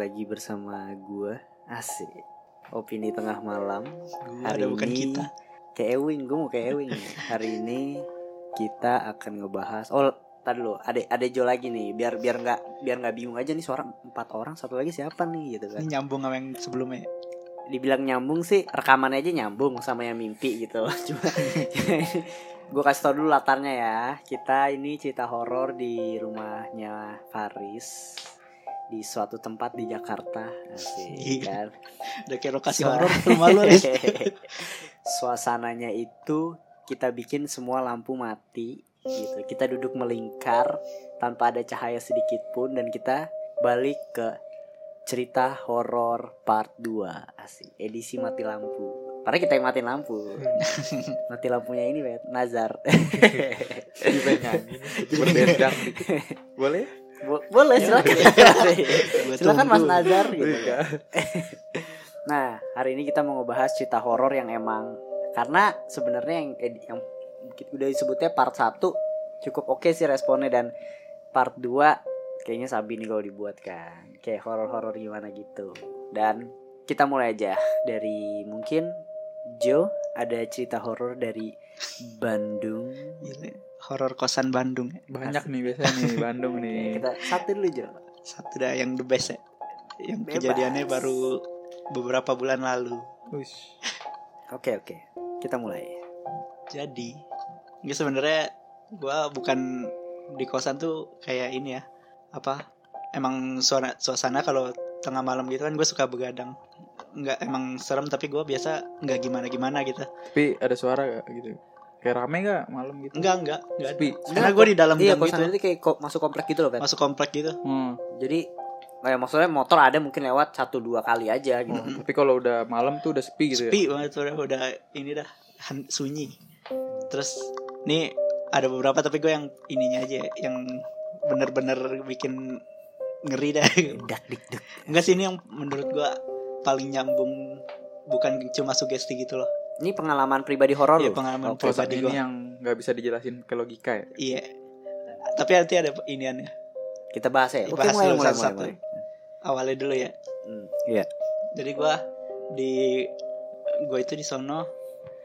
lagi bersama gua Asik. Opini tengah malam. Hari ada bukan ini kita. Kayak Ewing, gue mau kayak Ewing. Hari ini kita akan ngebahas. Oh, tadi dulu. Ada ada Jo lagi nih. Biar biar nggak biar nggak bingung aja nih suara empat orang. Satu lagi siapa nih gitu kan? Ini nyambung sama yang sebelumnya. Dibilang nyambung sih rekaman aja nyambung sama yang mimpi gitu. Cuma gue kasih tau dulu latarnya ya. Kita ini cerita horor di rumahnya Faris di suatu tempat di Jakarta. Asik Iya. kan. Udah kayak lokasi horor rumah lu. Suasananya itu kita bikin semua lampu mati gitu. Kita duduk melingkar tanpa ada cahaya sedikit pun dan kita balik ke cerita horor part 2 asik edisi mati lampu. Padahal kita yang matiin lampu. mati lampunya ini bet Nazar. Boleh? Bo- boleh silakan. Gua silakan Mas. Nazar gitu. Nah, hari ini kita mau ngebahas cerita horor yang emang karena sebenarnya yang edi- yang udah disebutnya part 1 cukup oke sih responnya dan part 2 kayaknya sabi nih kalau dibuat kan. Kayak horor-horor gimana gitu. Dan kita mulai aja dari mungkin Jo ada cerita horor dari Bandung. Gila, Horor kosan Bandung. Banyak nih biasanya nih Bandung nih. kita satu dulu Jo. Satu dah yang the best ya. Yang Bebas. kejadiannya baru beberapa bulan lalu. Ush. Oke, oke. Kita mulai. Jadi, ini sebenarnya gua bukan di kosan tuh kayak ini ya. Apa? Emang suara suasana kalau tengah malam gitu kan gue suka begadang. Nggak emang serem tapi gue biasa nggak gimana-gimana gitu. Tapi ada suara gak gitu? Kayak rame gak malam gitu? Enggak, enggak, enggak ada. Sepi. Karena gue di dalam Iya, gang kosan gitu. itu kayak kok masuk komplek gitu loh, Bet. Masuk komplek gitu. Hmm. Jadi kayak maksudnya motor ada mungkin lewat satu dua kali aja gitu. Mm. Tapi kalau udah malam tuh udah sepi gitu ya? sepi banget udah udah ini dah sunyi terus nih ada beberapa tapi gue yang ininya aja yang bener-bener bikin ngeri dah Dak dik dik. enggak sih ini yang menurut gue paling nyambung bukan cuma sugesti gitu loh Ini pengalaman pribadi horor loh. pengalaman. Kosan pribadi ini gue yang nggak bisa dijelasin ke logika ya? iya tapi nanti ada iniannya Kita bahas ya. Oke, Bahas mulai mulai mulai. satu-satu. mulai. awalnya dulu ya Hmm, Iya. jadi gue di gue itu di sono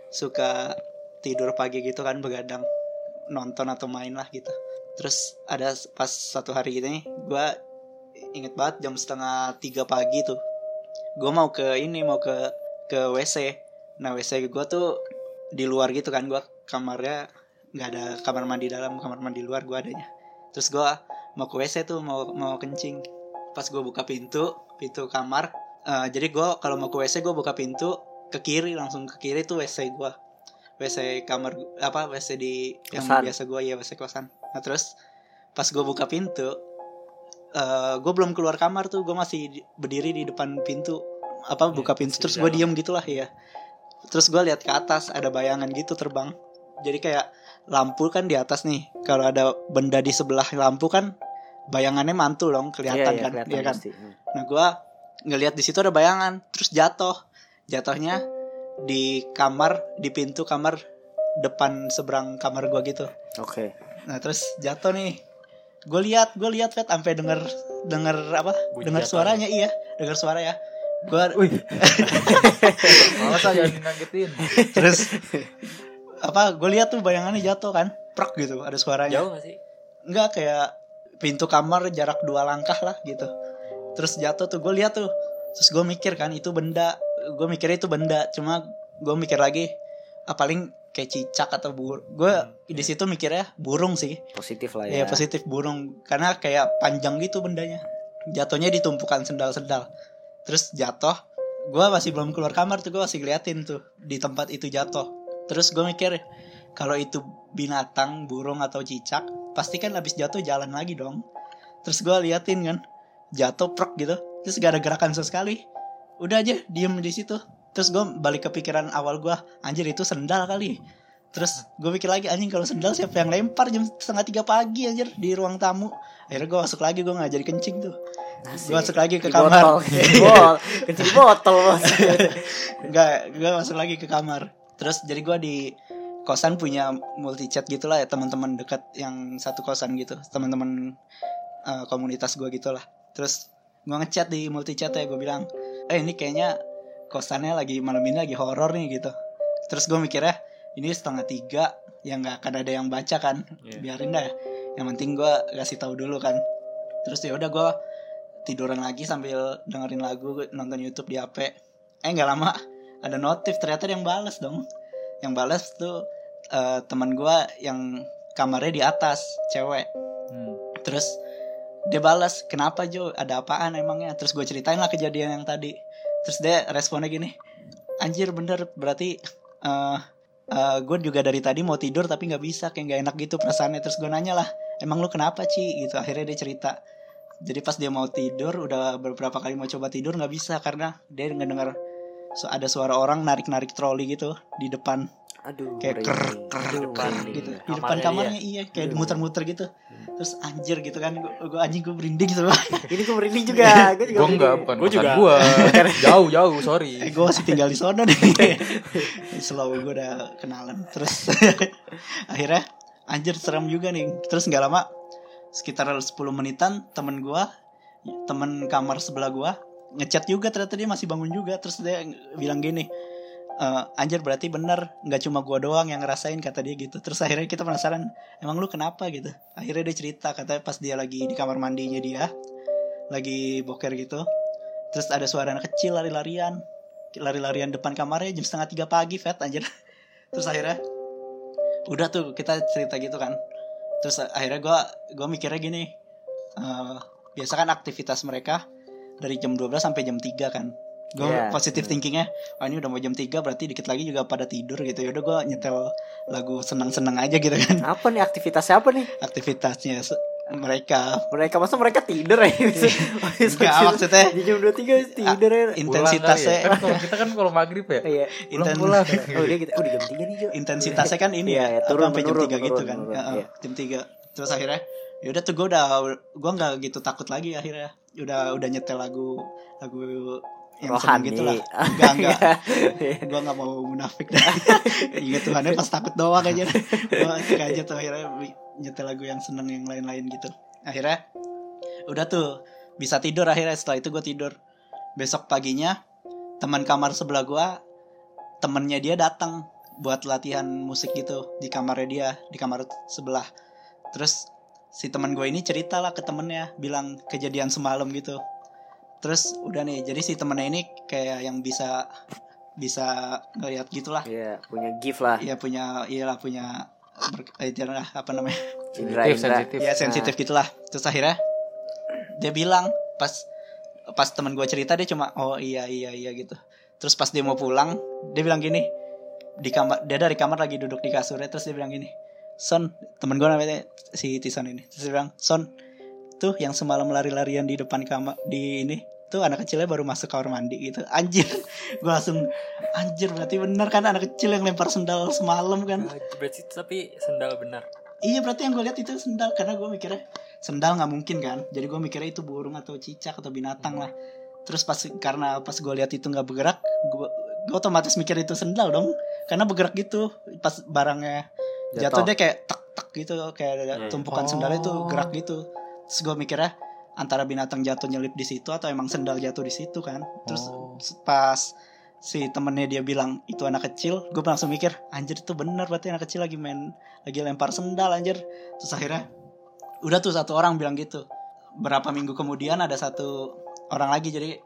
suka tidur pagi gitu kan begadang nonton atau main lah gitu terus ada pas satu hari gitu nih gue inget banget jam setengah tiga pagi tuh gue mau ke ini mau ke ke wc nah wc gue tuh di luar gitu kan gue kamarnya nggak ada kamar mandi dalam kamar mandi luar gue adanya. Terus gue mau ke wc tuh mau mau kencing. Pas gue buka pintu pintu kamar Eh, jadi gue kalau mau ke WC gue buka pintu ke kiri langsung ke kiri tuh WC gue WC kamar apa WC di yang Kosan. biasa gue ya WC kosan. Nah terus pas gue buka pintu eh gue belum keluar kamar tuh gue masih di- berdiri di depan pintu. Apa buka pintu masih terus gue diem gitulah ya terus gue lihat ke atas ada bayangan gitu terbang jadi kayak lampu kan di atas nih kalau ada benda di sebelah lampu kan bayangannya mantul dong kelihatan Iya, iya, kan kelihatan Iya kan pasti. Hmm. Nah gue ngelihat di situ ada bayangan, terus jatuh. Jatuhnya di kamar, di pintu kamar depan seberang kamar gue gitu. Oke. Nah terus jatuh nih. Gue lihat, gue lihat Fet sampai denger denger apa? Bunyi denger jatuhnya. suaranya iya, denger suara ya. Gue Wih. Males aja ngagetin. terus apa? Gue lihat tuh bayangannya jatuh kan, prak gitu, ada suaranya. Jauh gak sih? Enggak kayak pintu kamar jarak dua langkah lah gitu terus jatuh tuh gue lihat tuh terus gue mikir kan itu benda gue mikirnya itu benda cuma gue mikir lagi ah, paling kayak cicak atau bur gue di situ mikirnya burung sih Positif lah ya. ya positif burung karena kayak panjang gitu bendanya jatuhnya di tumpukan sendal-sendal terus jatuh. Gue masih belum keluar kamar tuh gue masih ngeliatin tuh di tempat itu jatuh. Terus gue mikir kalau itu binatang burung atau cicak pasti kan habis jatuh jalan lagi dong. Terus gue liatin kan jatuh prok gitu. Terus gak ada gerakan sama sekali udah aja diem di situ. Terus gue balik ke pikiran awal gue anjir itu sendal kali terus gue pikir lagi anjing kalau sendal siapa yang lempar jam setengah tiga pagi anjir di ruang tamu akhirnya gue masuk lagi gue nggak jadi kencing tuh gue masuk lagi ke Di kamar botol, di botol, kencing botol bos. Enggak, gue masuk lagi ke kamar. Terus jadi gue di kosan punya multi chat gitulah ya teman-teman dekat yang satu kosan gitu, teman-teman eh, komunitas gue gitulah. Terus gue ngechat di multi chat ya gue bilang, eh ini kayaknya kosannya lagi malam ini lagi horor nih gitu. Terus gue mikirnya ini setengah tiga yang nggak akan ada yang baca kan, Iya. biarin dah. Yang penting gue kasih tahu dulu kan. Terus ya udah gue tiduran lagi sambil dengerin lagu nonton YouTube di HP. Eh nggak lama ada notif ternyata dia yang balas dong. Yang balas tuh eh, teman gua yang kamarnya di atas cewek. Hmm. Terus dia balas kenapa Jo ada apaan emangnya terus gue ceritain lah kejadian yang tadi terus dia responnya gini anjir bener berarti eh gue juga dari tadi mau tidur tapi nggak bisa kayak nggak enak gitu perasaannya. Terus gue nanya lah emang lu kenapa Ci? Gitu akhirnya dia cerita. Jadi pas dia mau tidur udah beberapa kali mau coba tidur nggak bisa karena dia ngedenger so, ada suara orang narik narik troli gitu di depan Aduh, kayak ker ker Aduh, ker gitu. di depan kamarnya iya. Kayak muter-muter gitu. Terus anjir gitu kan. Gue anjing gue merinding gitu Ini gue merinding juga. Gue juga Gue enggak, bukan Gua kosan juga. gua. jauh jauh, sorry. Eh, gue masih tinggal di sono nih. Slow gue udah kenalan. Terus Akhirnya Anjir serem juga nih. Terus nggak lama Sekitar 10 menitan Temen gue Temen kamar sebelah gue Ngechat juga ternyata dia masih bangun juga. Terus dia bilang gini "Eh, Anjir berarti bener. Nggak cuma gue doang yang ngerasain kata dia gitu. Terus akhirnya kita penasaran Emang lu kenapa? gitu. Akhirnya dia cerita Katanya pas dia lagi di kamar mandinya dia Lagi boker gitu. Terus ada suara anak kecil lari-larian. Lari-larian depan kamarnya jam setengah tiga pagi Fat anjir. Terus akhirnya udah tuh kita cerita gitu kan. Terus akhirnya gua gua mikirnya gini eh, biasa kan aktivitas mereka dari jam 12 sampai jam 3 kan gue Iya. positif thinkingnya oh ini udah mau jam 3 berarti dikit lagi juga pada tidur gitu ya udah gue nyetel lagu senang-senang aja gitu kan Apa nih aktivitasnya apa nih? aktivitasnya mereka Mereka masa mereka tidur ya? Enggak, maksudnya di jam 23 tidur ya. intensitasnya Kan kalau kita kan kalau maghrib ya. Iya. inten- pulang. Oh, dia gitu. Oh, di jam 3 nih, Jo. intensitasnya kan ini Iya, ya, apa, turun, sampai jam menurun, 3 gitu menurun, kan menurun, Ya, iya. jam 3 terus akhirnya ya udah tuh gue udah gue nggak gitu takut lagi akhirnya udah udah nyetel lagu lagu yang seneng Rohani. gitu lah enggak enggak. Iya. gue nggak mau munafik dah. Inget Tuhannya pas takut doang aja. Gue aja tuh akhirnya nyetel lagu yang seneng yang lain-lain gitu. Akhirnya udah tuh bisa tidur akhirnya. Setelah itu gue tidur. Besok paginya teman kamar sebelah gue temennya dia datang buat latihan musik gitu di kamarnya dia di kamar sebelah. Terus si teman gue ini cerita lah ke temennya bilang kejadian semalam gitu terus udah nih jadi si temennya ini kayak yang bisa bisa ngeliat gitulah Iya, punya gift lah. ya punya iyalah punya ber, eh, jangan lah, apa namanya Indra Sensitif, Indra. sensitif. ya sensitif gitulah terus akhirnya dia bilang pas pas teman gue cerita dia cuma oh iya iya iya gitu terus pas dia mau pulang dia bilang gini di kamar dia dari kamar lagi duduk di kasurnya terus dia bilang gini son temen gue namanya si Tison ini terus dia bilang son tuh yang semalam lari-larian di depan kamar di ini tuh anak kecilnya baru masuk kamar mandi gitu anjir gue langsung anjir berarti bener kan anak kecil yang lempar sendal semalam kan Ah, Berarti tapi sendal benar. Iya berarti yang gue lihat itu sendal karena gue mikirnya sendal nggak mungkin kan. Jadi gue mikirnya itu burung atau cicak atau binatang lah. Terus pas karena pas gue lihat itu nggak bergerak, gue gue otomatis mikir itu sendal dong. Karena bergerak gitu pas barangnya jatuh, Jatuh. dia kayak tek tek gitu kayak ada Hmm. tumpukan Oh. sendal itu gerak gitu. Terus gue mikirnya antara binatang jatuh nyelip di situ atau emang sendal jatuh di situ kan. Terus Oh. pas si temennya dia bilang itu anak kecil gue langsung mikir anjir itu bener berarti anak kecil lagi main lagi lempar sendal anjir. Terus akhirnya udah tuh satu orang bilang gitu. Berapa minggu kemudian ada satu orang lagi jadi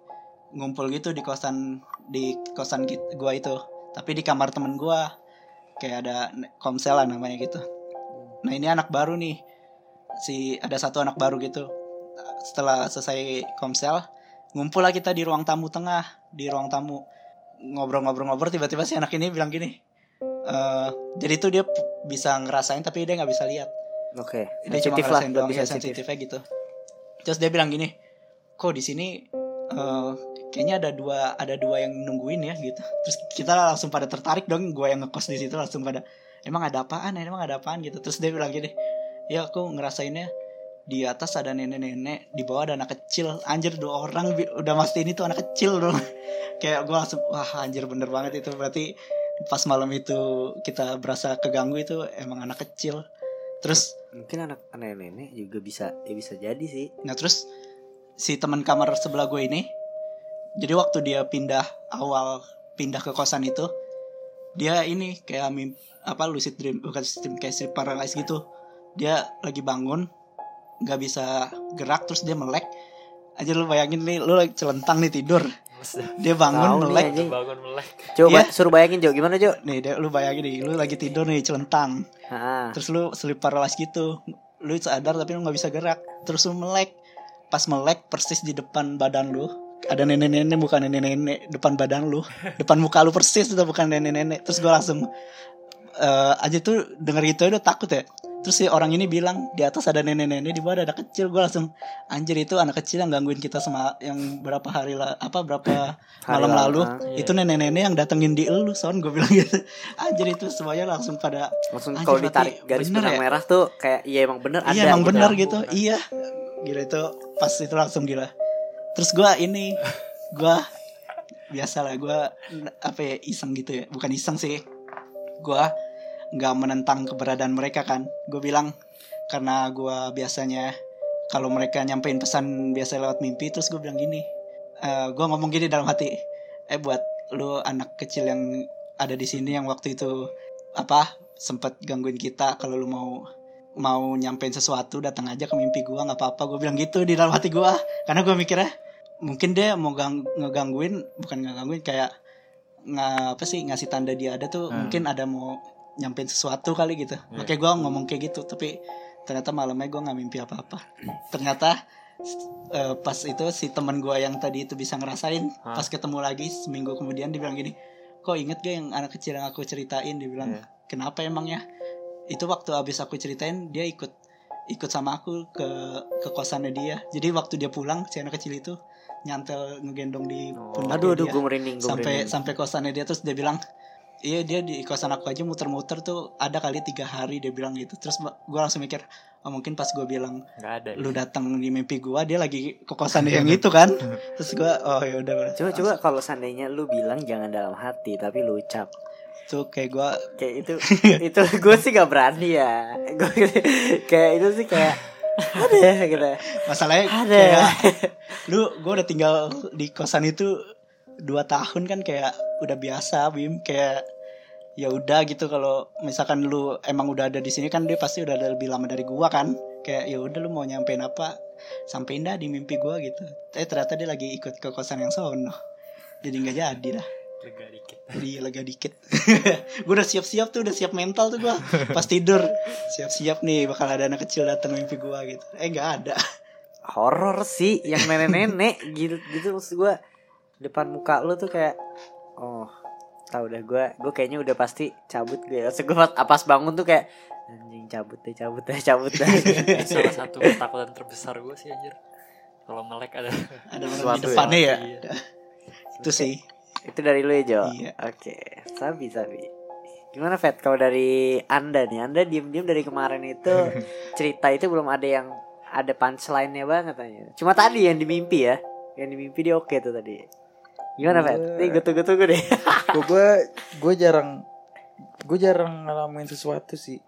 ngumpul gitu di kosan di kosan gua itu. Tapi di kamar temen gua kayak ada komsel lah namanya gitu. Nah ini anak baru nih. Si ada satu anak baru gitu setelah selesai komsel ngumpul lah kita di ruang tamu tengah di ruang tamu. Ngobrol-ngobrol-ngobrol tiba-tiba si anak ini bilang gini eh jadi tuh dia bisa ngerasain tapi dia nggak bisa lihat. Oke. dia cuma lah, ngerasain doang ya sensitif. sensitifnya gitu. Terus dia bilang gini kok di sini eh, kayaknya ada dua ada dua yang nungguin ya gitu. Terus kita langsung pada tertarik dong gue yang ngekos di situ langsung pada emang ada apaan? Emang ada apaan? gitu. Terus dia bilang gini ya aku ngerasainnya di atas ada nenek-nenek di bawah ada anak kecil anjir dua orang udah pasti ini tuh anak kecil dong kayak gue langsung wah anjir bener banget itu berarti pas malam itu kita berasa keganggu itu emang anak kecil terus Mungkin anak nenek juga bisa ya bisa jadi sih. Nah terus si teman kamar sebelah gue ini, jadi waktu dia pindah awal pindah ke kosan itu, dia ini kayak mim, apa lucid dream bukan sistem kayak sleep paralysis gitu. Dia lagi bangun, nggak bisa gerak terus dia melek. Aja lu bayangin nih, lu lagi celentang nih tidur, dia bangun nih, melek. anjing. bangun melek Coba Iya. suruh bayangin Jo, gimana Jo? Nih, dia, lu bayangin nih, lu lagi tidur nih celentang. Ah, terus lu sleep paralysis gitu lu sadar tapi lu nggak bisa gerak terus lu melek pas melek persis di depan badan lu ada nenek-nenek bukan nenek-nenek depan badan lu depan muka lu persis itu bukan nenek-nenek terus gue langsung eh aja tuh denger gitu udah takut ya terus si orang ini bilang di atas ada nenek-nenek di bawah ada anak kecil. Gue langsung anjir itu anak kecil yang gangguin kita sama yang berapa hari lah apa berapa Hari malam lalu, lalu. ah. itu nenek-nenek yang datengin di elu son gue bilang gitu. Anjir itu semuanya langsung pada langsung kalau ditarik garis bener ya? merah tuh kayak iya emang bener ada. iya emang gitu. benar gitu. iya. Gila itu pas itu langsung gila. Terus gua ini gua biasa lah gua apa ya iseng gitu ya. Bukan iseng sih. Gua nggak menentang keberadaan mereka kan. Gue bilang karena gua biasanya kalau mereka nyampein pesan biasa lewat mimpi terus gue bilang gini eh gue ngomong gini dalam hati eh buat lu anak kecil yang ada di sini yang waktu itu apa sempat gangguin kita kalau lu mau mau nyampein sesuatu datang aja ke mimpi gua nggak apa-apa. Gue bilang gitu di dalam hati gua. Karena gue mikirnya mungkin dia mau gang ngegangguin bukan ngegangguin kayak nggak apa sih ngasih tanda dia ada tuh Hmm. mungkin ada mau nyampein sesuatu kali gitu Iya. makanya gue ngomong kayak gitu tapi ternyata malamnya gue nggak mimpi apa-apa ternyata eh, pas itu si teman gue yang tadi itu bisa ngerasain Hah? pas ketemu lagi seminggu kemudian dia bilang gini kok inget gak yang anak kecil yang aku ceritain dia bilang Iya. kenapa emangnya itu waktu abis aku ceritain dia ikut ikut sama aku ke ke kosannya dia jadi waktu dia pulang si anak kecil itu nyantel ngegendong di Oh. pundaknya Aduh aduh dia. gue merinding gue sampai merinding. sampai kosannya dia terus dia bilang iya dia di kosan aku aja muter-muter tuh ada kali tiga hari dia bilang gitu. Terus gue langsung mikir oh mungkin pas gue bilang nggak ada lu datang di mimpi gue dia lagi ke kosan yang itu kan. Terus gue oh ya udah Coba coba kalau seandainya lu bilang jangan dalam hati tapi lu ucap. Tuh kayak gue kayak itu itu gue sih gak berani ya. Gue kayak itu sih kayak ada gitu. Masalahnya ada. kayak lu gue udah tinggal di kosan itu dua tahun kan kayak udah biasa bim. Kayak ya udah gitu kalau misalkan lu emang udah ada di sini kan dia pasti udah ada lebih lama dari gua kan. Kayak ya udah lu mau nyampein apa sampein dah di mimpi gua gitu. Eh ternyata dia lagi ikut ke kosan yang sono. Jadi nggak jadi dah. Lega dikit. Jadi lega dikit. Gue udah siap-siap tuh udah siap mental tuh gua. Pas tidur siap-siap nih bakal ada anak kecil datang mimpi gua gitu. Eh nggak ada. Horor sih yang nenek-nenek gitu gitu maksud gue depan muka lu tuh kayak oh tau udah gue gue kayaknya udah pasti cabut gue Maksud gue pas bangun tuh kayak anjing cabut deh cabut deh cabut deh. Itu salah satu ketakutan terbesar gue sih anjir. Kalau melek ada ada orang di ya. depannya ya, Iya. itu sih. Itu dari lu ya Jo? Iya. oke sabi sabi. Gimana Fat kalau dari anda nih anda diem-diem dari kemarin itu cerita itu belum ada yang ada punchline-nya banget aja cuma tadi yang di mimpi ya? Yang di mimpi dia oke tuh tadi gimana Gua- nih gue tunggu tunggu deh. Gue gue jarang gue jarang ngalamin sesuatu sih.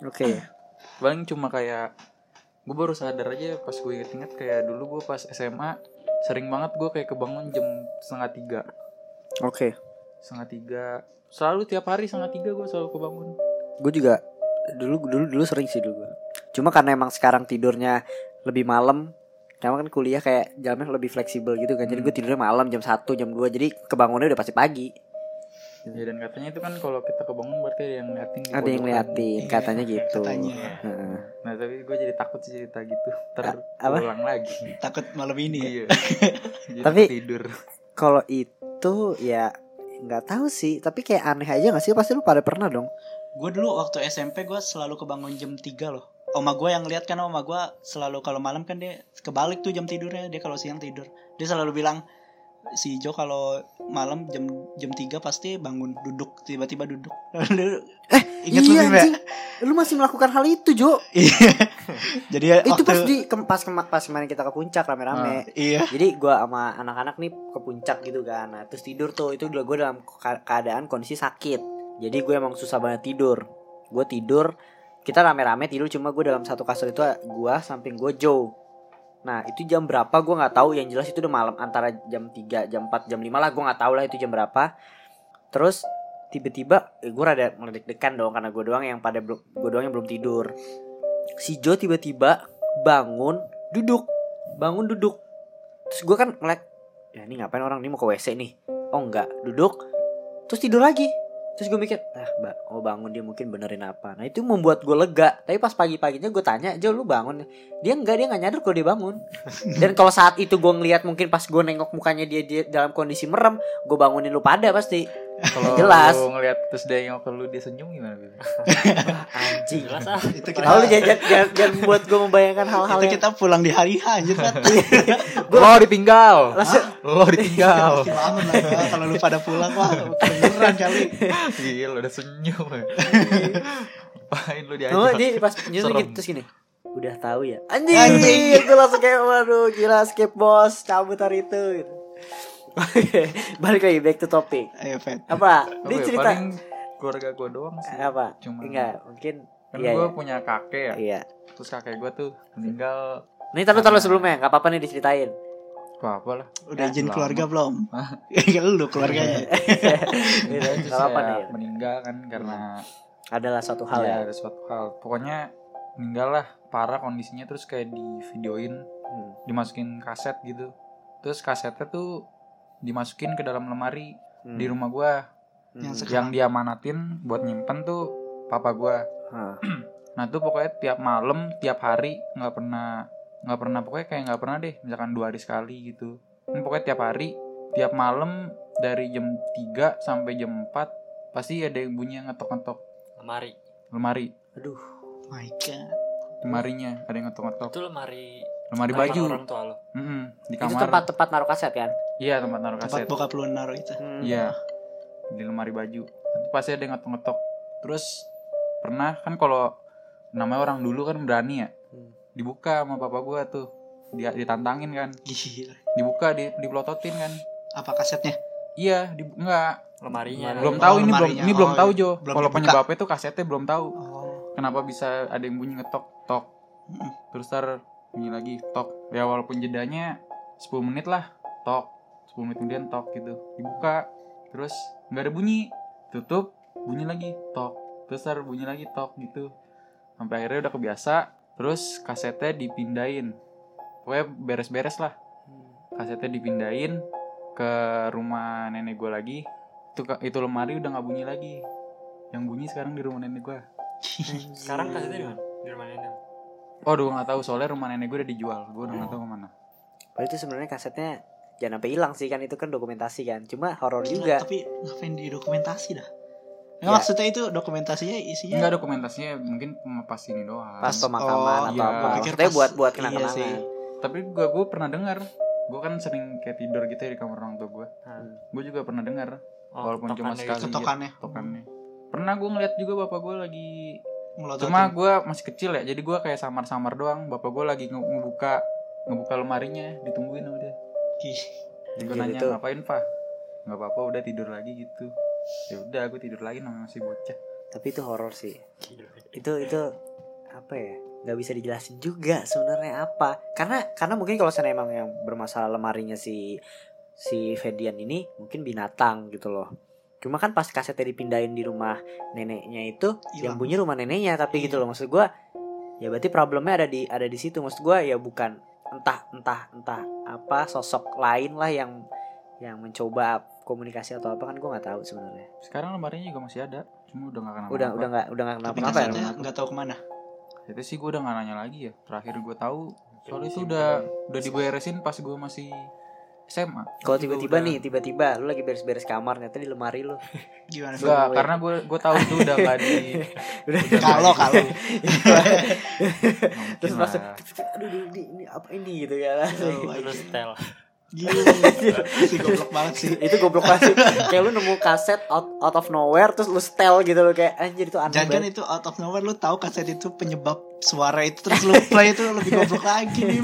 Oke. Paling cuma kayak gue baru sadar aja pas gue inget-inget kayak dulu gue pas SMA sering banget gue kayak kebangun jam setengah tiga. Oke. Setengah tiga. Selalu tiap hari setengah tiga gue selalu kebangun. Gue juga dulu dulu dulu sering sih dulu cuma karena emang sekarang tidurnya lebih malam karena kan kuliah kayak jamnya lebih fleksibel gitu kan. Jadi Hmm. gue tidurnya malam jam 1 jam 2 jadi kebangunnya udah pasti pagi. Ya dan katanya itu kan kalau kita kebangun berarti ada yang ngeliatin di ada yang ngeliatin Iya, katanya gitu. katanya. Heeh. nah tapi gue jadi takut sih cerita gitu. Terulang lagi. Takut malam ini ya? Iya. Jadi Tapi- tidur. kalau itu ya nggak tahu sih. Tapi kayak aneh aja gak sih? Pasti lu pada pernah dong. Gue dulu waktu SMP gue selalu kebangun jam 3 loh oma gue yang lihat kan oma gue selalu kalau malam kan dia kebalik tuh jam tidurnya dia kalau siang tidur dia selalu bilang si Jo kalau malam jam jam 3 pasti bangun duduk tiba-tiba duduk. Ingat lu iya, Bim, ya? Lu masih melakukan hal itu, Jo. Iya. Jadi ya itu waktu- pas di kem- pas kema- pas kemarin kita ke puncak rame-rame. iya. Jadi gua sama anak-anak nih ke puncak gitu kan. Nah, terus tidur tuh itu gue dalam ke- keadaan kondisi sakit. Jadi gue emang susah banget tidur. Gue tidur, kita rame-rame tidur cuma gue dalam satu kasur itu gua samping gue Joe. Nah, itu jam berapa? Gue nggak tahu. Yang jelas itu udah malam antara jam 3, jam 4, jam 5 lah. Gue nggak tahu lah itu jam berapa. Terus tiba-tiba eh, gue rada ngedek-dekan dong karena gue doang yang pada gue doang yang belum tidur. Si Joe tiba-tiba bangun duduk. Bangun duduk. Terus gue kan ngeliat ya ini ngapain orang? Ini mau ke WC nih. Oh enggak duduk. Terus tidur lagi terus gue mikir ah mbak oh bangun dia mungkin benerin apa. Nah itu membuat gue lega. Tapi pas pagi paginya gue tanya Jo lu bangun dia enggak dia nggak nyadar kalau dia bangun. Dan kalau saat itu gue ngeliat mungkin pas gue nengok mukanya dia, dia dalam kondisi merem gue bangunin lu pada pasti Kalau Jelas. lu ngeliat terus dia yang lu dia senyum gimana? Bim? anjing Jelas ah. Itu kita Tahu lu jangan, jangan, jangan buat gue membayangkan hal-hal itu yang kita pulang di hari H anjir kan. Lo ditinggal. Langsung- Lo ditinggal. Bangun lah kalau lu pada pulang wah beneran kali. Gila udah senyum. Apain lu diajak? Oh, dia pas nyusul gitu terus gini. Udah tahu ya. Anjing, Anjing. itu langsung kayak waduh gila skip bos, cabut hari itu gitu. Oke, balik lagi back to topic. Ayo Fet. Apa? Apa Dia ya, cerita paling keluarga gue doang sih. apa? Cuma- Enggak, mungkin Kan iya. gue iya. punya kakek ya. Iya. Terus kakek gue tuh meninggal Nih taruh taruh sebelumnya, enggak apa-apa nih diceritain. apa apa lah. Udah izin lama. keluarga belum? Ya lu keluarganya. Terus Enggak apa-apa ya, nih. meninggal kan karena Adalah suatu hal ya, ya. ada suatu hal. Pokoknya meninggal lah parah kondisinya terus kayak di videoin Hmm. dimasukin kaset gitu. Terus kasetnya tuh dimasukin ke dalam lemari Hmm. di rumah gua Hmm. Yang yang diamanatin buat nyimpen tuh papa gua. Hah. Nah tuh pokoknya tiap malam, tiap hari nggak pernah nggak pernah pokoknya kayak nggak pernah deh, misalkan dua hari sekali gitu. Ini pokoknya tiap hari, tiap malam dari jam 3 sampai jam 4 pasti ada yang bunyi yang ngetok-ngetok Lemari. lemari, Aduh. My god. lemarinya ada yang ngetok-ngetok. Itu lemari Lemari kamar baju, orang tua lo. Mm-mm, di Itu kamar. tempat-tempat naruh kaset kan? Iya tempat naruh Tempat kaset. bokap lu naruh itu. Hmm. Iya di lemari baju. Nanti pasti ada yang ngetok-ngetok. Terus pernah kan kalau namanya orang dulu kan berani ya, Hmm. dibuka sama papa gua tuh, dia ditantangin kan. Gila. dibuka di dipelototin kan Apa kasetnya? iya di, enggak Lemarinya. belum Oh, tahu ini belum ini belum Oh, tahu iya. Jo Belum kalau penyebabnya tuh kasetnya belum tahu Oh. kenapa bisa ada yang bunyi ngetok tok Mm. terus tar bunyi lagi tok ya walaupun jedanya 10 menit lah tok 10 menit kemudian tok gitu. Dibuka terus nggak ada bunyi. Tutup bunyi lagi tok. Terus tar bunyi lagi tok gitu. Sampai akhirnya udah kebiasa terus kasetnya dipindahin. Pokoknya beres-beres lah. Kasetnya dipindahin ke rumah nenek gue lagi. Itu itu lemari udah nggak bunyi lagi. Yang bunyi sekarang di rumah nenek gue Sekarang kasetnya di mana? Di rumah nenek. oh gue nggak tahu. Soalnya rumah nenek gue udah dijual. Gue udah nggak tahu ke mana. Padahal itu sebenarnya kasetnya jangan sampai hilang sih kan itu kan dokumentasi kan. Cuma horor Gila, juga. Tapi ngapain di dokumentasi dah? Ya. Ya, maksudnya itu dokumentasinya isinya nggak dokumentasinya mungkin pas ini doang Pas pemakaman oh, atau iya. apa. Maksudnya pas- buat buat iya kenang-kenangan. sih. tapi gue gue pernah dengar gue kan sering kayak tidur gitu ya di kamar orang tua gue Hmm. gue juga pernah dengar Oh, Walaupun cuma sekali. gitu. ketokannya tokannya pernah gue ngeliat juga bapak gue lagi melototin. Cuma gue masih kecil ya, jadi gue kayak samar-samar doang. Bapak gue lagi nge- ngebuka ngebuka lemarinya, ditungguin sama dia. Ih, Jadi gue nanya itu. ngapain pak? Nggak apa-apa, udah tidur lagi gitu. Ya udah, gue tidur lagi namanya masih bocah. Tapi itu horor sih. Gila. Itu itu apa ya? Gak bisa dijelasin juga sebenarnya apa. Karena karena mungkin kalau saya emang yang bermasalah lemarinya si si Fedian ini mungkin binatang gitu loh. Cuma kan pas kasetnya dipindahin di rumah neneknya itu yang Hilang. bunyi rumah neneknya tapi Iya. gitu loh maksud gua ya berarti problemnya ada di ada di situ maksud gua ya bukan entah entah entah apa sosok lain lah yang yang mencoba komunikasi atau apa kan gua nggak tahu sebenarnya Sekarang lemarinya juga masih ada, cuma udah nggak kenapa. udah udah nggak udah nggak tapi kenapa-napa ya nggak tahu ke mana. Itu sih gue udah nggak nanya lagi ya. Terakhir gue tahu soalnya itu Disimpan. udah udah diberesin pas gue masih SMA. kalau tiba-tiba udah- nih tiba-tiba lu lagi beres-beres kamar ternyata di lemari lu Gimana? Enggak. Karena gue gue tahu itu udah nggak di udah Kalau kalau terus masuk lah. aduh ini, ini apa ini gitu ya Terus tel. Gila. si goblok banget sih. itu goblok banget sih. kayak lu nemu kaset out, out of nowhere terus lu setel gitu loh kayak anjir itu aneh Jangan banget itu out of nowhere lu tahu kaset itu penyebab suara itu terus lu play itu lebih goblok lagi nih.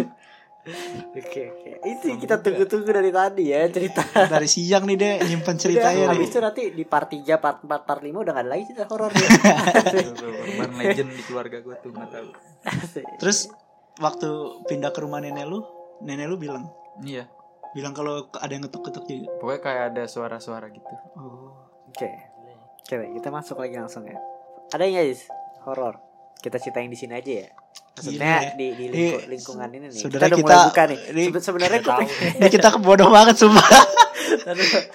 Oke oke itu yang kita tunggu-tunggu dari tadi ya cerita Dari siang nih deh nyimpen ceritanya Udah, nih. habis itu nanti di part 3, part 4, part 5 udah gak ada lagi cerita horor ya. Urban legend di keluarga gue tuh nggak tahu. Terus waktu pindah ke rumah nenek lu, nenek lu bilang Iya, bilang kalau ada yang ngetuk-ketuk juga. pokoknya kayak ada suara-suara gitu. Oh. Oke. Oke, kita masuk lagi langsung ya. Ada yang guys horor? Kita ceritain di sini aja ya. Maksudnya Gila ya. di, di lingku- lingkungan ini nih. saudara kita udah kita- mulai buka nih. ini- Sebe- Sebenarnya pengen Ini kita kebodoh banget sumpah.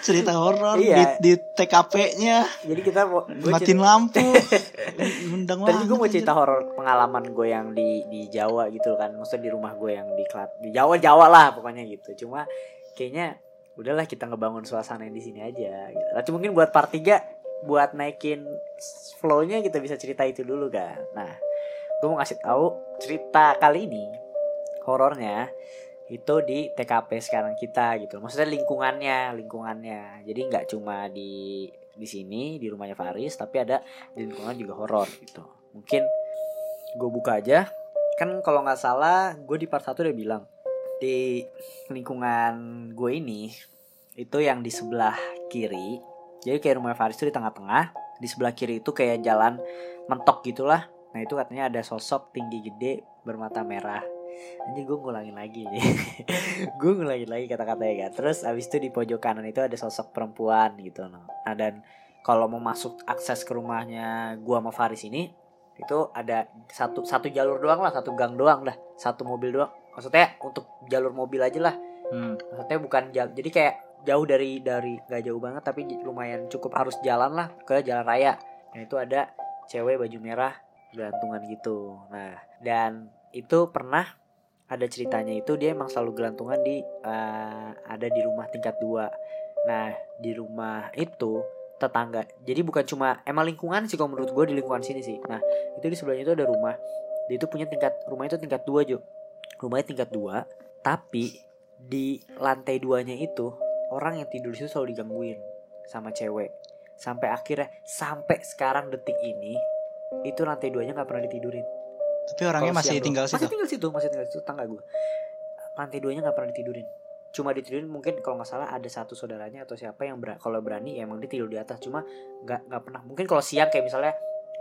Cerita horor Iya. di, di TKP-nya jadi kita mau matiin lampu. Undang Tadi gue mau cerita horor pengalaman gue yang di di Jawa gitu kan, maksudnya di rumah gue yang di Klat di Jawa Jawa lah pokoknya gitu. Cuma kayaknya udahlah kita ngebangun suasana di sini aja. Gitu. Nanti mungkin buat part 3 buat naikin flow-nya kita bisa cerita itu dulu kan. Nah, gue mau ngasih tahu cerita kali ini horornya itu di TKP sekarang kita gitu. Maksudnya lingkungannya, lingkungannya. Jadi nggak cuma di di sini di rumahnya Faris, tapi ada di lingkungan juga horor gitu. Mungkin gue buka aja. Kan kalau nggak salah, gue di part 1 udah bilang di lingkungan gue ini itu yang di sebelah kiri. Jadi kayak rumah Faris itu di tengah-tengah. Di sebelah kiri itu kayak jalan mentok gitulah. Nah itu katanya ada sosok tinggi gede bermata merah. Anjir gue ngulangin lagi nih Gue ngulangin lagi kata-katanya kan Terus abis itu di pojok kanan itu ada sosok perempuan gitu. Nah dan kalau mau masuk akses ke rumahnya gua sama Faris ini itu ada satu satu jalur doang lah satu gang doang lah satu mobil doang maksudnya untuk jalur mobil aja lah Hmm. maksudnya bukan jal- jadi kayak jauh dari dari nggak jauh banget tapi lumayan cukup harus jalan lah ke jalan raya nah itu ada cewek baju merah gelantungan gitu. Nah dan itu pernah ada ceritanya itu dia emang selalu gelantungan di eh, ada di rumah tingkat dua. Nah di rumah itu tetangga jadi bukan cuma emang lingkungan sih kalau menurut gue di lingkungan sini sih. Nah itu di sebelahnya itu ada rumah. Dia itu punya tingkat rumahnya itu tingkat dua Jo. Rumahnya tingkat dua tapi di lantai duanya itu orang yang tidur situ selalu digangguin sama cewek. Sampai akhirnya sampai sekarang detik ini itu lantai duanya nggak pernah ditidurin. Tapi orangnya Kalau masih siang tinggal doang. situ. masih tinggal situ masih tinggal situ tangga gue lantai duanya nggak pernah ditidurin. Cuma ditidurin mungkin kalau nggak salah ada satu saudaranya atau siapa yang ber- kalau berani ya emang dia tidur di atas. Cuma nggak nggak pernah. Mungkin kalau siang kayak misalnya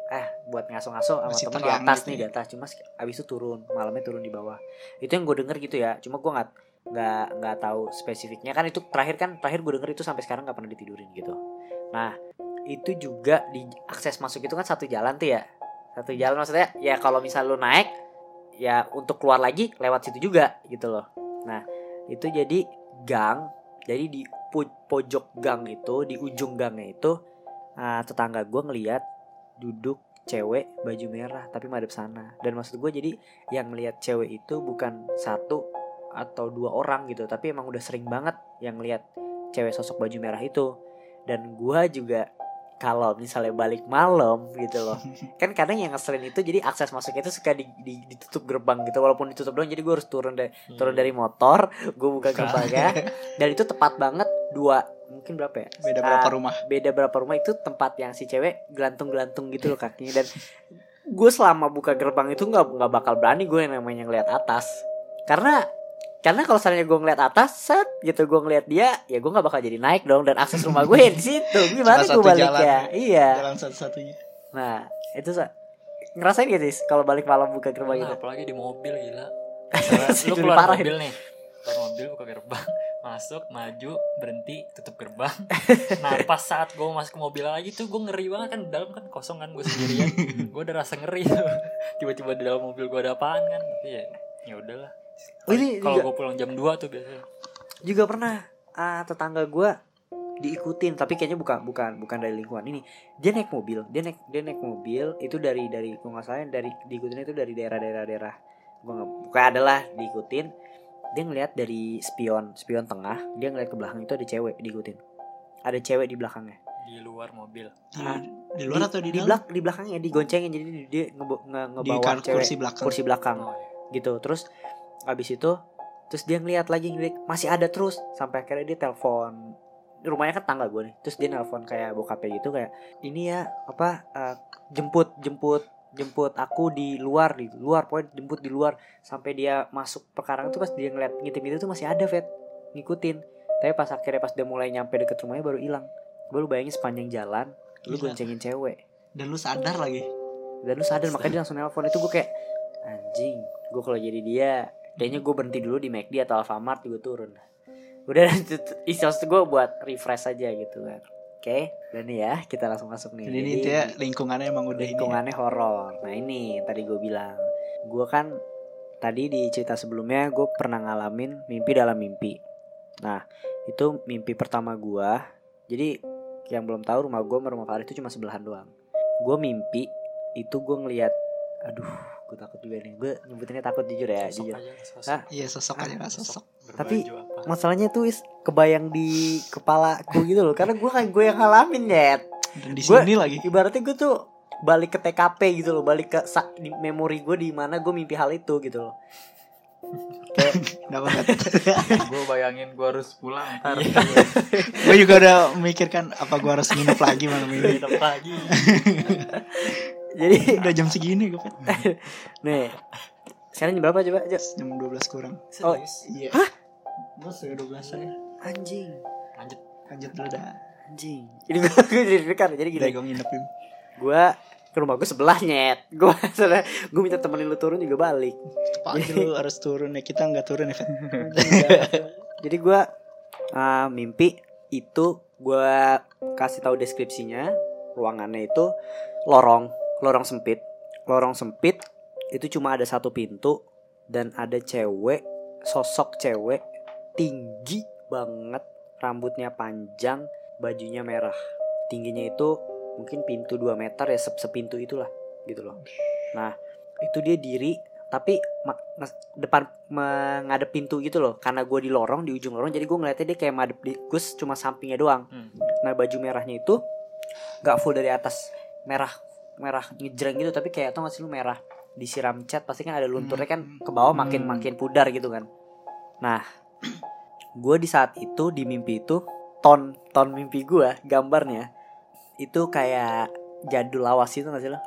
eh buat ngaso-ngaso sama Masih teman di atas gitu nih. ya. di atas. Cuma abis itu turun malamnya turun di bawah. Itu yang gue denger gitu ya. Cuma gue nggak nggak nggak tahu spesifiknya. Kan itu terakhir kan terakhir gue denger itu sampai sekarang nggak pernah ditidurin gitu. Nah itu juga di akses masuk itu kan satu jalan tuh ya. Satu jalan maksudnya ya kalau misal lu naik ya untuk keluar lagi lewat situ juga gitu loh. Nah itu jadi gang jadi di po- pojok gang itu di ujung gangnya itu ah, tetangga gue ngeliat duduk cewek baju merah tapi madep sana. Dan maksud gue jadi yang ngeliat cewek itu bukan satu atau dua orang gitu tapi emang udah sering banget yang ngeliat cewek sosok baju merah itu. Dan gue juga kalau misalnya balik malam gitu loh. Kan kadang yang ngeselin itu jadi akses masuk itu suka di, di- ditutup gerbang gitu. Walaupun ditutup doang jadi gue harus turun dari turun dari motor gue buka gerbangnya. Dan itu tepat banget dua mungkin berapa ya? Beda berapa rumah? beda berapa rumah itu tempat yang si cewek gelantung-gelantung gitu loh kakinya. Dan gue selama buka gerbang itu nggak nggak bakal berani gue yang namanya ngeliat atas. Karena karena kalau misalnya gue ngeliat atas set gitu gue ngeliat dia ya gue nggak bakal jadi naik dong dan akses rumah gue ya di situ gimana gue satu balik jalan. ya iya Jalan satu-satunya. nah itu sa- ngerasain gak sih kalau balik malam buka gerbang Nah, itu apalagi di mobil gila. Lu keluar parah mobil nih. Keluar mobil buka gerbang, masuk, maju, berhenti, tutup gerbang. Nah, pas saat gue masuk ke mobil lagi tuh gue ngeri banget kan di dalam kan kosong kan gue sendirian. gue udah rasa ngeri tuh. Tiba-tiba di dalam mobil gue ada apaan kan. Tapi ya ya udahlah. Oh, ini Kalau gue pulang jam 2 tuh biasanya. juga pernah ah, tetangga gue diikutin tapi kayaknya bukan bukan bukan dari lingkungan ini dia naik mobil dia naik dia naik mobil itu dari dari gue nggak salah dari diikutin itu dari daerah-daerah daerah gue nggak bukan adalah diikutin dia ngeliat dari spion spion tengah dia ngeliat ke belakang itu ada cewek diikutin ada cewek di belakangnya Di luar mobil. Di, Ah, di luar atau di, di dalam? belak di belakangnya digoncengin jadi dia nge Di ngebawa cewek kursi belakang. kursi belakang Oh, iya. gitu terus abis itu terus dia ngeliat lagi ngeliat masih ada terus. Sampai akhirnya dia telepon rumahnya kan tangga gue nih. Terus dia nelpon kayak bokapnya gitu kayak ini ya apa eh, jemput jemput jemput aku di luar di luar pokoknya jemput di luar. Sampai dia masuk pekarangan tuh pas dia ngeliat ngintip itu tuh masih ada vet ngikutin. Tapi pas akhirnya pas dia mulai nyampe deket rumahnya baru hilang. Gue lu bayangin sepanjang jalan lu Gila. goncengin cewek. Dan lu sadar lagi. dan lu sadar makanya dia langsung nelpon. Itu gue kayak anjing gue kalau jadi dia kayaknya gue berhenti dulu di McD atau Alfamart gue turun. Udah isi gue buat refresh aja gitu kan. Oke dan nih ya kita langsung masuk nih. Jadi ini intinya lingkungannya emang udah ini. ya. lingkungannya horor. Nah ini tadi gue bilang. Gue kan tadi di cerita sebelumnya gue pernah ngalamin mimpi dalam mimpi. Nah itu mimpi pertama gue jadi yang belum tahu rumah gue sama rumah Farid itu cuma sebelahan doang. Gue mimpi itu gue ngelihat aduh gue takut juga nih gue nyebutinnya takut jujur ya Sosok jujur aja sosok. Hah? Iya sosok aja lah sosok. Tapi- apa. masalahnya tuh is kebayang di kepalaku gitu loh karena gue kan gue yang ngalamin ya Dan di Gua- sini lagi. ibaratnya gue tuh balik ke TKP gitu loh balik ke sa- di memori gue di mana gue mimpi hal itu gitu loh Dapat gue bayangin gue harus pulang ntar Gue juga udah memikirkan apa gue harus nginep lagi malam ini. Hidup lagi. jadi udah jam segini gue kan. nih sekarang jam berapa coba? Jam 12 kurang. Oh. Iya. Bos ya 12 saya. anjing Lanjut. Lanjut dulu dah. anjing jadi gue gue jadi dekat jadi gini gue nginepin. gue ke rumah gue sebelah nyet gue soalnya gue minta temenin lu turun juga balik Pagi lu harus turun ya. Kita nggak turun ya. Fet. jadi gue uh, mimpi itu gue kasih tahu deskripsinya ruangannya itu lorong lorong sempit. Lorong sempit itu cuma ada satu pintu dan ada cewek sosok cewek tinggi banget rambutnya panjang bajunya merah. Tingginya itu mungkin pintu 2 meter ya sep- sepintu itulah gitu loh. Nah itu dia diri tapi depan menghadap pintu gitu loh. Karena gue di lorong di ujung lorong jadi gue ngeliatnya dia kayak madep di gus cuma sampingnya doang. Hmm. nah baju merahnya itu nggak full dari atas merah merah ngejreng gitu tapi kayak tau gak sih lu merah disiram cat pasti kan ada lunturnya kan ke bawah makin Hmm. makin pudar gitu kan nah gue di saat itu di mimpi itu ton ton mimpi gue gambarnya itu kayak jadul lawas itu gak sih lo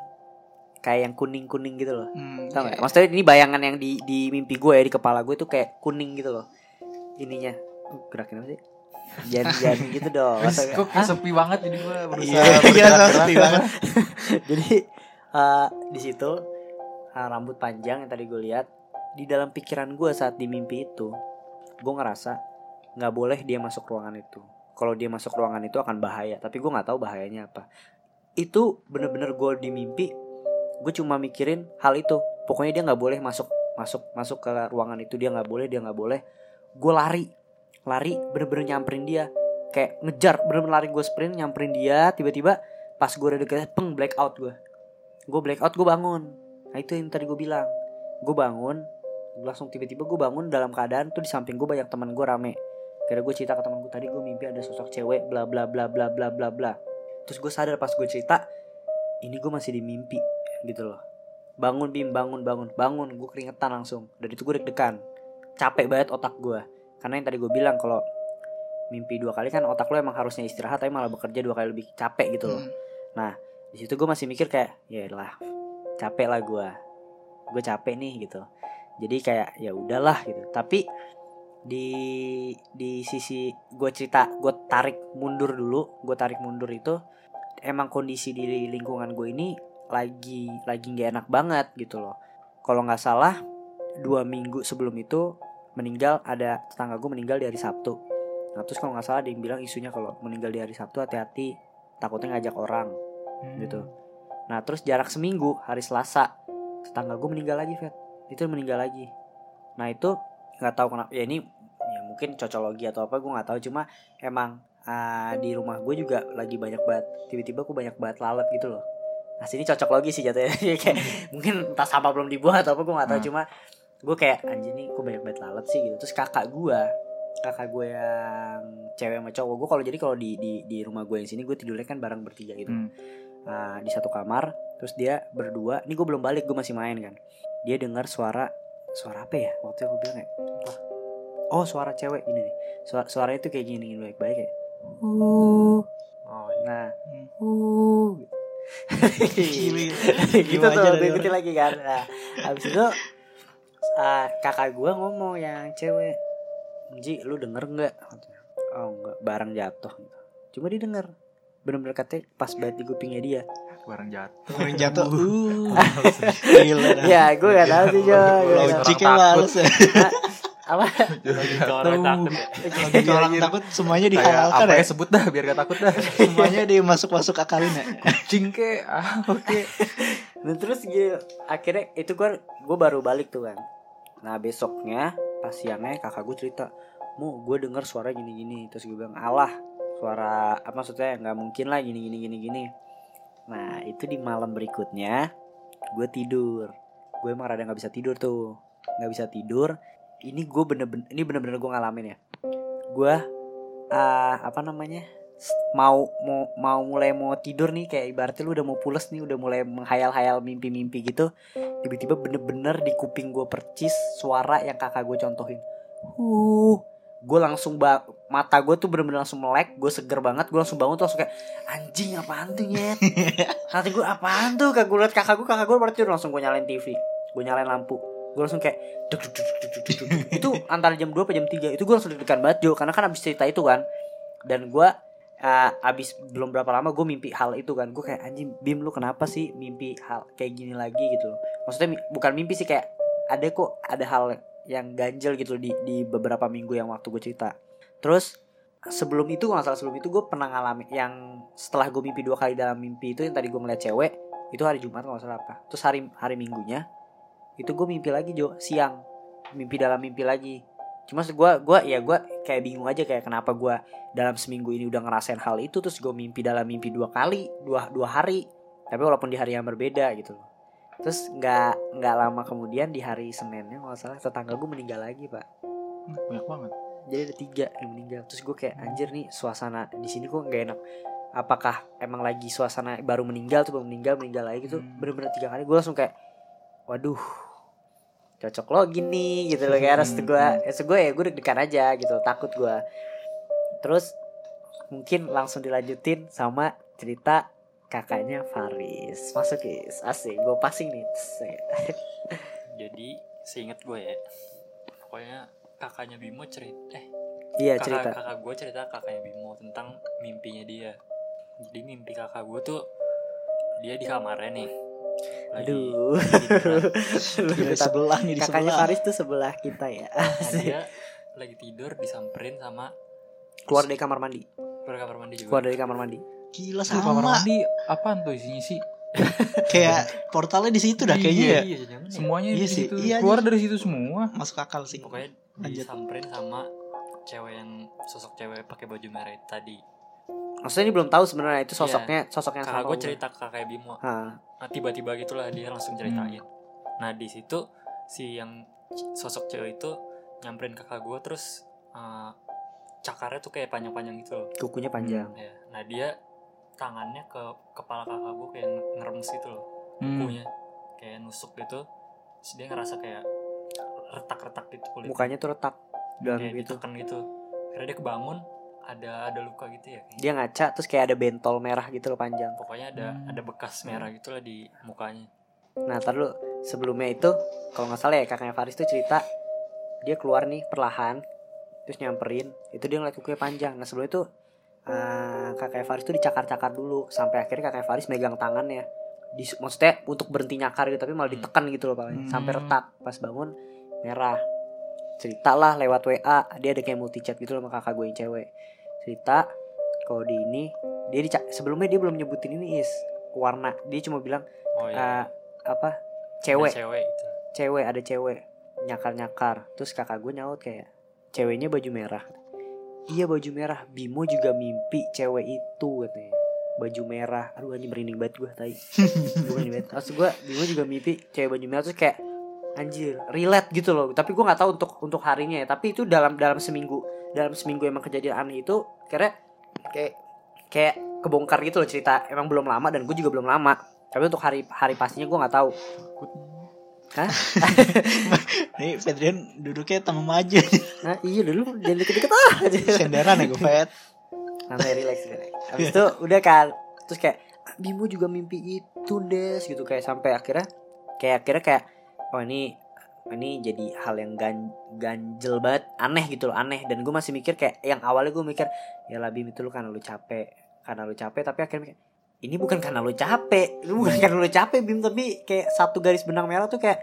kayak yang kuning kuning gitu loh Hmm, Tau iya. gak? Maksudnya ini bayangan yang di di mimpi gue ya di kepala gue tuh kayak kuning gitu loh. Ininya gerakin apa sih? Jangan jangan gitu dong. Kok sepi banget jadi gue berusaha Iya, iya, sepi banget. Jadi eh, di situ eh, rambut panjang yang tadi gue lihat di dalam pikiran gue saat di mimpi itu gue ngerasa nggak boleh dia masuk ruangan itu. Kalau dia masuk ruangan itu akan bahaya. Tapi gue nggak tahu bahayanya apa. Itu bener-bener gue di mimpi gue cuma mikirin hal itu. Pokoknya dia nggak boleh masuk masuk masuk ke ruangan itu dia nggak boleh dia nggak boleh. Gue lari lari bener-bener nyamperin dia. Kayak ngejar bener-bener lari gue sprint nyamperin dia tiba-tiba pas gue udah deket peng black out gue gue black out gue bangun. Nah itu yang tadi gue bilang. Gue bangun langsung tiba-tiba gue bangun dalam keadaan tuh di samping gue banyak teman gue rame. Karena gue cerita ke teman gue tadi gue mimpi ada sosok cewek bla bla bla bla bla bla bla. Terus gue sadar pas gue cerita ini gue masih di mimpi gitu loh. Bangun bim bangun bangun bangun. Gue keringetan langsung. Dan itu gue deg-degan. Capek banget otak gue karena yang tadi gue bilang kalau mimpi dua kali kan otak lo emang harusnya istirahat tapi malah bekerja dua kali lebih capek gitu loh. Hmm. di situ gue masih mikir kayak ya lah capek lah gue gue capek nih gitu. Jadi kayak ya udahlah gitu. Tapi di di sisi gue cerita gue tarik mundur dulu gue tarik mundur itu emang kondisi di lingkungan gue ini lagi lagi nggak enak banget gitu loh. Kalau nggak salah dua minggu sebelum itu meninggal ada tetangga gue meninggal di hari Sabtu nah terus kalau nggak salah yang bilang isunya kalau meninggal di hari Sabtu hati-hati takutnya ngajak orang Hmm. gitu. Nah terus jarak seminggu hari Selasa tetangga gue meninggal lagi Fet itu meninggal lagi. Nah itu nggak tahu kenapa ya ini ya mungkin cocologi atau apa gue nggak tahu cuma emang ah, di rumah gue juga lagi banyak banget tiba-tiba gue banyak banget lalat gitu loh. Nah sini cocok lagi sih jatuhnya kayak mungkin entah sampah belum dibuang atau apa gue nggak tahu Hmm. cuma gue kayak anjing nih gue banyak banget lalat sih? Gitu. Terus kakak gue kakak gue yang cewek sama cowok gue kalau jadi kalau di di di rumah gue yang sini gue tidurnya kan bareng bertiga gitu. Hmm. Nah, di satu kamar terus dia berdua ini gue belum balik gue masih main kan. Dia dengar suara suara apa ya? Waktu itu gue bilang ya oh suara cewek gini nih. Suara suaranya tuh kayak gini gini baik baik kayak uh Oh iya. nah. Uh gitu tuh? ikutin lagi kan. Nah, habis itu ah, kakak gue ngomong yang cewek Ji lu denger nggak oh enggak barang jatuh cuma dia denger bener-bener katanya pas banget di kupingnya dia barang jatuh Orang jatuh. Uh. Gila. ya gue gak tahu sih Jo nggak. Logiknya takut. males ya. apa Kalau orang takut ya. Logika orang takut semuanya dihalalkan apa ya. ya sebut dah biar gak takut dah Semuanya dimasuk-masuk akalin ya. kucing ke ah oke Nah terus gitu akhirnya itu gue gue baru balik tuh kan. Nah besoknya pas siangnya kakak gue cerita, mu gue denger suara gini gini. Terus gue bilang alah suara apa maksudnya nggak mungkin lah gini gini gini gini. Nah itu di malam berikutnya gue tidur. Gue emang rada nggak bisa tidur tuh, nggak bisa tidur. Ini gue bener-bener ini bener-bener gue ngalamin ya. Gue ah apa namanya mau mau mau mulai mau tidur nih kayak ibaratnya lu udah mau pules nih udah mulai menghayal-hayal mimpi-mimpi gitu tiba-tiba bener-bener di kuping gue percis suara yang kakak gue contohin. Uh gue langsung ba mata gue tuh bener-bener langsung melek gue seger banget gue langsung bangun tuh langsung kayak anjing apaan tuh nyet? Nanti gue apaan tuh? Kak gue liat kakak gue kakak gue tidur langsung gue nyalain TV gue nyalain lampu. Gue langsung kayak duk, duk, duk, duk, duk, duk, duk. itu antara jam 2 apa jam 3 itu gue langsung deg-degan banget Jo karena kan abis cerita itu kan dan gue uh, abis belum berapa lama gue mimpi hal itu kan. Gue kayak anjing bim lu kenapa sih mimpi hal kayak gini lagi? Gitu loh. Maksudnya bukan mimpi sih kayak ada kok ada hal yang ganjel gitu di di beberapa minggu yang waktu gue cerita. Terus sebelum itu nggak salah sebelum itu gue pernah ngalamin yang setelah gue mimpi dua kali dalam mimpi itu yang tadi gue ngeliat cewek itu hari Jumat nggak salah apa. Terus hari hari Minggunya itu gue mimpi lagi Jo siang. Mimpi dalam mimpi lagi cuma gue gua ya gue kayak bingung aja kayak kenapa gue dalam seminggu ini udah ngerasain hal itu terus gue mimpi dalam mimpi dua kali dua dua hari. Tapi walaupun di hari yang berbeda gitu loh. Terus nggak nggak lama kemudian di hari Seninnya nggak salah tetangga gue meninggal lagi pak. Banyak banget. Jadi ada tiga yang meninggal. Terus gue kayak anjir nih suasana di sini kok nggak enak. Apakah emang lagi suasana baru meninggal tuh baru meninggal meninggal lagi gitu. Hmm. bener-bener tiga kali gue langsung kayak waduh cocok lo gini gitu loh kayak harus gue ya gue ya gue deg-degan aja gitu takut gue terus mungkin langsung dilanjutin sama cerita kakaknya Faris masuk guys asik gue passing nih. Jadi seinget gue ya. Pokoknya kakaknya Bimo cerita eh iya kakak, cerita kakak gue cerita kakaknya Bimo tentang mimpinya dia. Jadi mimpi kakak gue tuh dia di kamarnya nih. Lagi aduh. Lu Di takut sebelah nih di kakaknya sebelah. Faris tuh sebelah kita ya Nah, dia lagi tidur disamperin sama keluar dari kamar mandi keluar kamar mandi juga. keluar dari kamar mandi Gila Tuh, kamar sama. mandi apaan tuh isinya sih Kayak portalnya di situ dah kayaknya ya. Iya, ya. semuanya Iya di situ iya, keluar iya. dari situ semua Masuk akal sih. Pokoknya Lanjut. disamperin sama cewek yang sosok cewek pakai baju merah tadi. maksudnya ini belum tahu sebenarnya itu sosoknya sosok yang Kakak sama gue cerita ke kakak Bimo. Hah. Nah, tiba-tiba gitulah dia langsung ceritain. Nah, di situ si yang sosok cewek itu nyamperin kakak gue terus eh, cakarnya tuh kayak panjang-panjang gitu loh. kukunya panjang Ya. Nah, dia tangannya ke kepala kakak gue kayak nge- ngeremes gitu loh. Hmm. Kukunya kayak nusuk gitu. Terus dia ngerasa kayak retak-retak gitu kulit. mukanya tuh retak dalam kayak gitu ditekan gitu. Akhirnya dia kebangun ada ada luka gitu ya kayaknya. dia ngaca terus kayak ada bentol merah gitu loh panjang Pokoknya ada Hmm. ada bekas merah gitu lah di mukanya. nah tar dulu sebelumnya itu kalau nggak salah ya kakaknya Faris tuh cerita dia keluar nih perlahan terus nyamperin itu dia ngeliat kukunya panjang nah sebelum itu eh, kakaknya Faris tuh dicakar-cakar dulu sampai akhirnya kakaknya Faris megang tangannya di, maksudnya untuk berhenti nyakar gitu tapi malah Hmm. ditekan gitu loh sampai Hmm. retak pas bangun merah cerita lah lewat WA dia ada kayak multi chat gitu loh sama kakak gue yang cewek cerita kalau di ini dia dica- sebelumnya dia belum nyebutin ini is. Warna. Dia cuma bilang Oh iya. apa Ada cewek. cewek itu. cewek ada cewek. Nyakar nyakar terus kakak gue nyaut kayak ceweknya baju merah. Iya baju merah. Bimo juga mimpi cewek itu katanya. Baju merah. Aduh anjing merinding banget gue tadi bukan banget. Maksud gue Bimo juga mimpi cewek baju merah. Terus kayak anjir relate gitu loh. Tapi gue nggak tahu untuk untuk harinya ya. Tapi itu dalam dalam seminggu dalam seminggu emang kejadian aneh itu karena kayak kayak kebongkar gitu loh cerita emang belum lama dan gue juga belum lama tapi untuk hari hari pastinya gue nggak tahu Hah? Nih Fedrian duduknya tambah maju. Nah, iya dulu jangan deket-deket ah aja. Senderan ya gue Fed. Santai relax relax. Habis itu udah kan terus kayak "Ah, Bimo juga mimpi itu des gitu kayak sampai akhirnya kayak akhirnya kayak oh ini ini jadi hal yang gan, ganjel banget aneh gitu loh aneh dan gue masih mikir kayak yang awalnya gue mikir ya lah Bim itu lu karena lu capek karena lu capek tapi akhirnya mikir ini bukan karena lu capek lu bukan karena lu capek Bim tapi kayak satu garis benang merah tuh kayak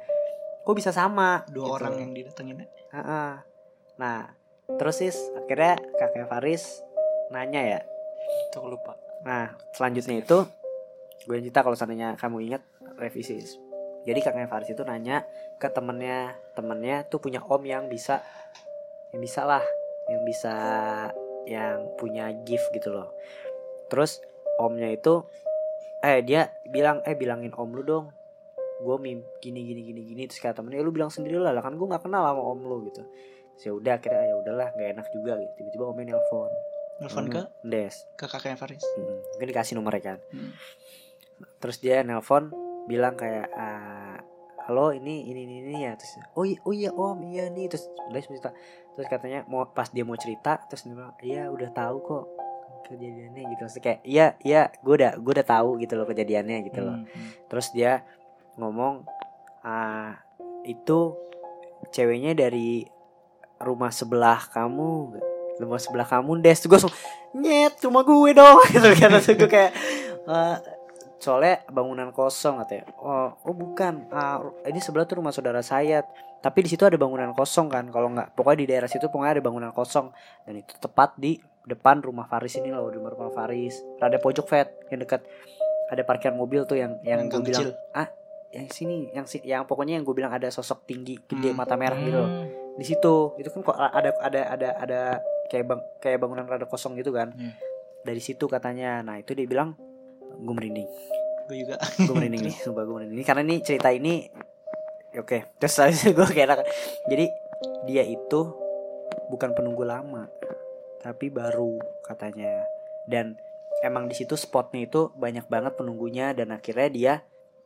kok bisa sama Dua gitu. orang yang didatengin. Heeh. Nah, terus sih akhirnya kakek Faris nanya ya. Itu lupa. Nah, selanjutnya itu gue cerita kalau seandainya kamu ingat revisi. Jadi kakek Faris itu nanya ke temennya, temennya tuh punya om yang bisa, yang bisa lah, yang bisa, yang punya gift gitu loh. Terus omnya itu, eh dia bilang, eh bilangin om lu dong, gue mim gini gini gini gini. Terus kata temennya "Ya, lu bilang sendiri lah kan gue nggak kenal sama om lu gitu. Terus ya udah akhirnya ya udahlah nggak enak juga gitu. Tiba-tiba omnya nelpon Nelfon ke? Des. Ke kakaknya Faris. Hmm, mungkin dikasih nomornya kan. Hmm. terus dia nelpon bilang kayak "Ah, halo ini ini ini, ini ya. Terus oh iya oh iya om iya nih. Terus udah cerita. Terus katanya mau pas dia mau cerita terus dia bilang iya udah tahu kok kejadiannya gitu. Terus kayak iya iya gue udah gue udah tahu gitu loh kejadiannya gitu loh. Hmm, hmm. terus dia ngomong ah itu ceweknya dari rumah sebelah kamu rumah sebelah kamu des. Gue langsung nyet rumah gue dong. Gitu kan terus gue kayak "Ah, soalnya bangunan kosong katanya. Oh oh bukan. Ah, ini sebelah tuh rumah saudara saya. Tapi di situ ada bangunan kosong kan. Kalau nggak pokoknya di daerah situ pokoknya ada bangunan kosong. Dan itu tepat di depan rumah Faris ini loh di rumah Faris. Ada pojok vet yang dekat ada parkiran mobil tuh yang yang, Yang gue bilang kecil. ah yang sini yang si yang pokoknya yang gue bilang ada sosok tinggi gede Hmm. mata merah gitu loh. Hmm. di situ itu kan kok ada ada ada ada kayak bang kayak bangunan rada kosong gitu kan. Iya. dari situ katanya. Nah itu dia bilang gue merinding. Gue juga. gue merinding nih sumpah gue merinding. Karena ini cerita ini oke. Terus habis itu gue kayak jadi dia itu bukan penunggu lama tapi baru katanya. Dan emang di situ spotnya itu banyak banget penunggunya dan akhirnya dia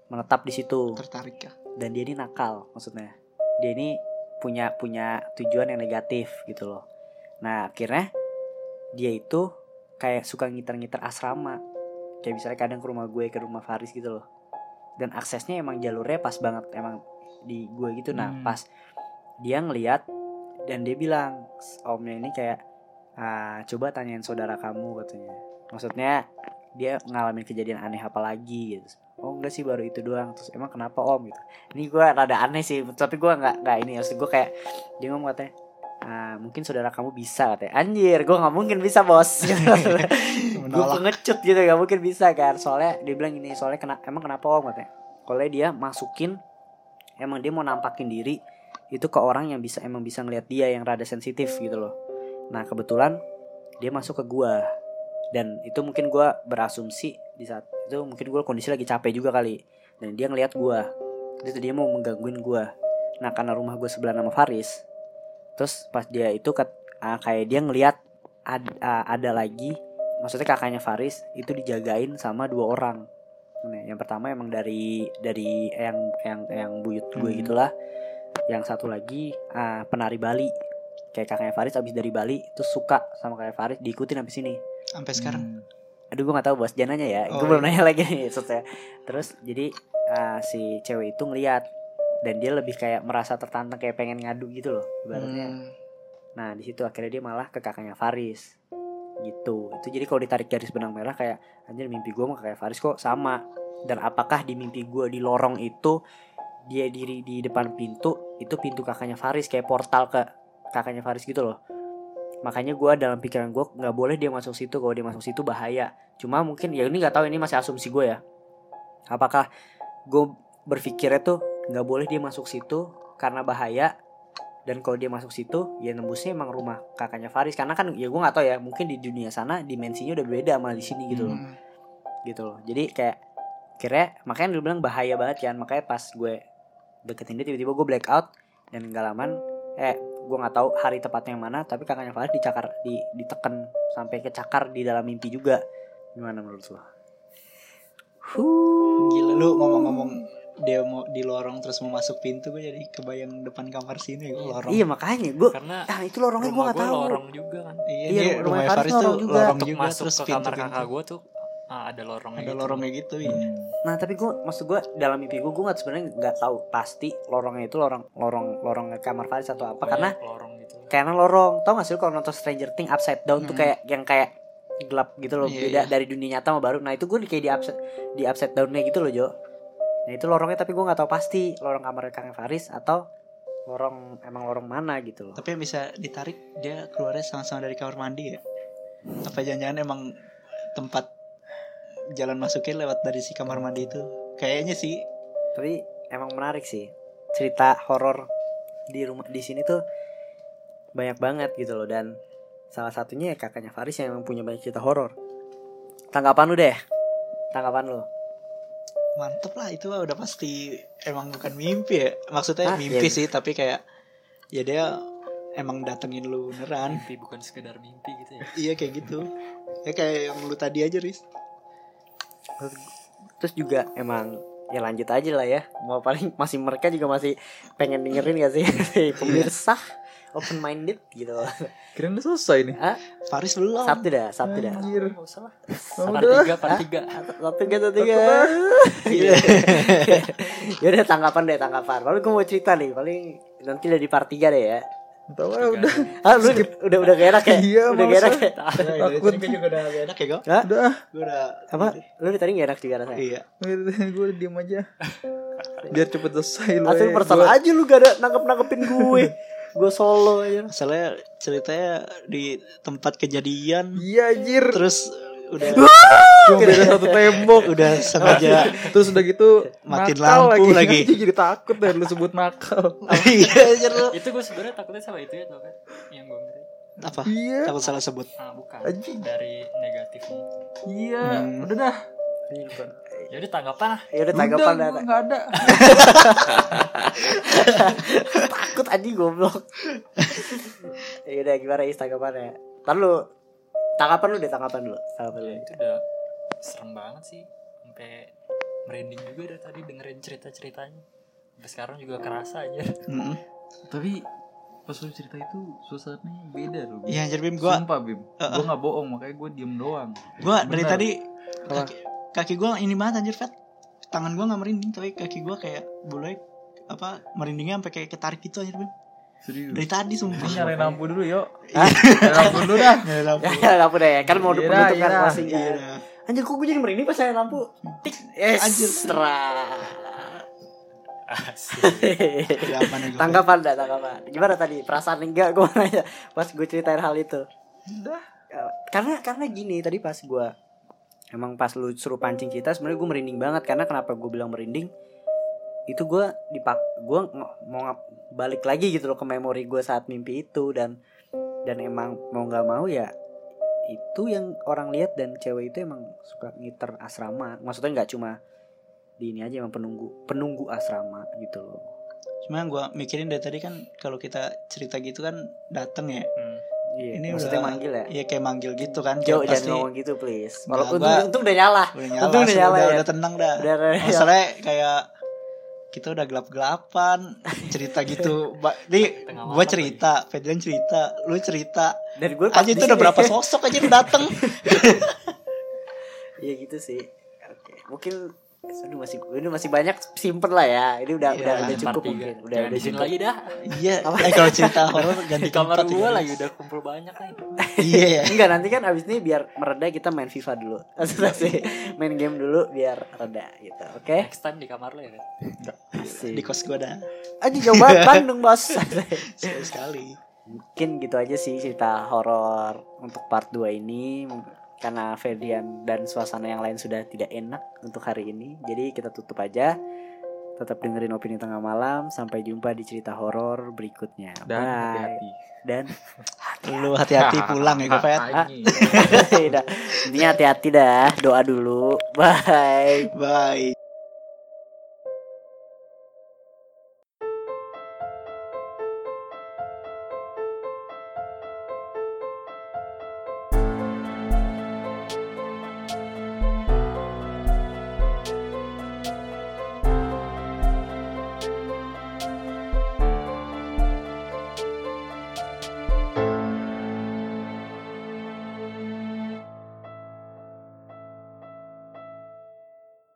menetap di situ. Tertarik ya. dan dia ini nakal maksudnya. Dia ini punya punya tujuan yang negatif gitu loh. Nah akhirnya dia itu kayak suka ngiter-ngiter asrama kayak misalnya kadang ke rumah gue ke rumah Faris gitu loh. Dan aksesnya emang jalurnya pas banget emang di gue gitu. Nah Hmm. pas dia ngeliat dan dia bilang omnya ini kayak ah, coba tanyain saudara kamu katanya. Maksudnya dia ngalamin kejadian aneh apa lagi gitu. Oh enggak sih baru itu doang. Terus emang kenapa om? gitu. Ini gue rada aneh sih tapi gue nggak nggak ini maksud gue kayak dia ngomong katanya ah, mungkin saudara kamu bisa katanya. Anjir gue nggak mungkin bisa bos. Gue Menolak. pengecut gitu nggak mungkin bisa kan. Soalnya dia bilang gini soalnya kena emang kenapa om katanya? Kalau dia masukin emang dia mau nampakin diri itu ke orang yang bisa emang bisa ngelihat dia yang rada sensitif gitu loh. Nah kebetulan dia masuk ke gua. Dan itu mungkin gua berasumsi di saat itu mungkin gua kondisi lagi capek juga kali. Dan dia ngelihat gua. Jadi dia mau menggangguin gua. Nah karena rumah gua sebelah nama Faris terus pas dia itu kat- ah, kayak dia ngelihat ad- ah, ada lagi maksudnya kakaknya Faris itu dijagain sama dua orang Nah, yang pertama emang dari dari yang yang yang buyut gue Hmm. gitulah yang satu lagi ah, penari Bali kayak kakaknya Faris abis dari Bali terus suka sama kakaknya Faris diikutin sampai sini Sampai sekarang. Hmm. aduh gue gak tahu bos jangan nanya ya Oh, gue belum iya. nanya lagi nih terus jadi ah, si cewek itu ngeliat dan dia lebih kayak merasa tertantang kayak pengen ngadu gitu loh ibaratnya Hmm. Nah di situ akhirnya dia malah ke kakaknya Faris gitu. Itu jadi kalau ditarik garis benang merah kayak anjir mimpi gue sama kakak Faris kok sama. Dan apakah di mimpi gue di lorong itu dia diri di depan pintu itu pintu kakaknya Faris kayak portal ke kakaknya Faris gitu loh. Makanya gue dalam pikiran gue nggak boleh dia masuk situ kalau dia masuk situ bahaya. Cuma mungkin ya ini nggak tahu ini masih asumsi gue ya. Apakah gue berpikirnya tuh nggak boleh dia masuk situ karena bahaya dan kalau dia masuk situ ya nembusnya emang rumah kakaknya Faris karena kan ya gue nggak tahu ya mungkin di dunia sana dimensinya udah beda sama di sini gitu loh Hmm. gitu loh jadi kayak kira makanya dia bilang bahaya banget kan makanya pas gue deketin dia tiba-tiba gue black out dan gak laman eh gue nggak tahu hari tepatnya yang mana tapi kakaknya Faris dicakar di diteken sampai kecakar di dalam mimpi juga gimana menurut lo? Huh. Gila lu ngomong-ngomong dia mau di lorong terus mau masuk pintu gue jadi kebayang depan kamar sini Iya. lorong Iya makanya gue karena ah itu lorongnya gue nggak gue tahu. lorong juga kan iya, Iya, dia rumah rumah Faris Faris tuh lorong juga. lorong untuk juga masuk terus ke pintu kamar kakak gue tuh ah, ada lorongnya ada gitu. lorongnya gitu iya Hmm. Nah tapi gue maksud gue dalam mimpi gue gue nggak sebenarnya nggak tahu pasti lorongnya itu lorong lorong lorong kamar Faris atau apa karena Pokoknya lorong gitu karena lorong tau gak sih lu kalau nonton Stranger Things upside down tuh Hmm. kayak yang kayak gelap gitu loh Iya, beda iya. dari dunia nyata sama baru nah itu gue kayak di upside di upside downnya gitu loh Jo nah itu lorongnya tapi gue nggak tahu pasti lorong kamar Kang Faris atau lorong emang lorong mana gitu loh. Tapi yang bisa ditarik dia keluarnya sama-sama dari kamar mandi ya? Apa jangan-jangan emang tempat jalan masuknya lewat dari si kamar mandi itu? Kayaknya sih. Tapi emang menarik sih cerita horor di rumah di sini tuh banyak banget gitu loh. Dan salah satunya ya kakaknya Faris yang emang punya banyak cerita horor. Tanggapan lu deh. Tanggapan lu mantep lah itu udah pasti emang bukan mimpi ya. Maksudnya Ah, mimpi iya. sih tapi kayak ya dia emang datengin lu beneran. Mimpi bukan sekedar mimpi gitu ya? Iya kayak gitu. Ya kayak yang lu tadi aja Riz. Terus juga emang ya lanjut aja lah ya. Mau paling masih mereka juga masih pengen dengerin gak sih? Si pemirsa open minded gitu. Kirain udah selesai nih. ah Faris belum. Satu dah satu dah. Anjir. nggak usah lah. Part tiga part tiga. Satu tiga satu tiga. Ya udah tanggapan deh tanggapan. Paling gue mau cerita nih paling nanti udah di part 3 deh ya. Tahu ah udah. ah lu udah udah gak enak ya? Iya, udah gak enak ya? Takut. gue juga udah gak enak ya gue Hah? Udah. gue udah apa? lu dari tadi gak enak juga rasanya? Iya. Gue diem aja. Biar cepet selesai lu. Asli eh. personal Gua- aja lu gak ada nangkep nangkepin gue gue solo aja masalahnya ceritanya di tempat kejadian Iya anjir. terus udah Cuma beda satu tembok. udah sengaja Terus udah gitu Matiin lampu lagi. Anjir, jadi takut deh lu sebut nakal. iya itu gue sebenarnya takutnya sama itu ya tau kan yang gue ngeri apa Iya. takut salah sebut ah bukan Anjing. dari negatifnya Iya. Hmm. Udah dah. Ya udah tanggapan lah ya udah tanggapan Udah, dah gua nggak ada. takut anjing goblok ya udah gimana is tanggapannya Ntar lu tanggapan lu deh tanggapan lu tanggapan lu ya itu udah serem banget sih sampai merinding juga dari tadi dengerin cerita ceritanya sampai sekarang juga kerasa aja Mm-mm. Tapi pas lu cerita itu suasananya beda loh. Iya anjir Bim gua Sumpah Bim. Uh-uh. Gua nggak bohong makanya gue diem doang. gua dari Bener. tadi Apa? Kaki, gua ini banget anjir Fet tangan gua nggak merinding tapi kaki gua kayak boleh apa merindingnya sampai kayak ketarik gitu anjir Bim Serius. dari tadi sumpah nyalain lampu dulu yuk. Hah? Nyalain lampu dulu dah. Nyalain lampu. ya ya lampu deh kan mau Iya, penutup kan iya. closing Iya. kan. anjir kok gue jadi merinding pas nyalain lampu tik yes Anjir. nih gua? tanggapan dah tanggapan gimana tadi perasaan enggak gue nanya pas gue ceritain hal itu Udah. Ya, karena karena gini tadi pas gue emang pas lu suruh pancing cerita sebenarnya gue merinding banget. Karena kenapa gue bilang merinding? Itu gue dipak gue mau ngap- balik lagi gitu loh ke memori gue saat mimpi itu. Dan dan emang mau nggak mau ya itu yang orang lihat. Dan cewek itu emang suka ngiter asrama. Maksudnya nggak cuma di ini aja emang penunggu penunggu asrama gitu loh. Cuma yang gua mikirin dari tadi kan kalau kita cerita gitu kan dateng ya. Hmm. Iya Ini maksudnya udah- manggil ya? Iya kayak manggil gitu kan Jo kayak jangan ngomong gitu please. Nggak, Walaupun gua- untung, untung udah nyala udah nyala, Untung udah nyala ya. udah tenang dah. Udah, udah, masalahnya kayak kita udah gelap-gelapan cerita gitu. Tengah gue cerita Fedrian cerita lu cerita. Dan gue aja itu udah berapa sosok aja yang dateng. Iya gitu sih. Oke, mungkin Aduh masih ini masih banyak simpen lah ya. Ini udah Iya, udah, udah cukup mungkin. Udah Jangan udah cukup. lagi dah iya eh, kalau cerita horor ganti kamar gua ya. lagi udah kumpul banyak lah iya ya Enggak nanti kan abis ini biar mereda kita main FIFA dulu. Maksudnya sih main game dulu biar reda gitu. Oke. next time di kamar lo ya kan Asik. di kos gue dah Aja jauh banget Bandung bos. sekali sekali mungkin gitu aja sih cerita horor untuk part 2 ini karena Ferdian dan suasana yang lain sudah tidak enak untuk hari ini. Jadi kita tutup aja. Tetap dengerin opini tengah malam. Sampai jumpa di cerita horor berikutnya. Dan bye. hati-hati. dan lu hati-hati pulang ya Fet. Anjing. Udah. intinya hati-hati dah. Doa dulu. Bye. Bye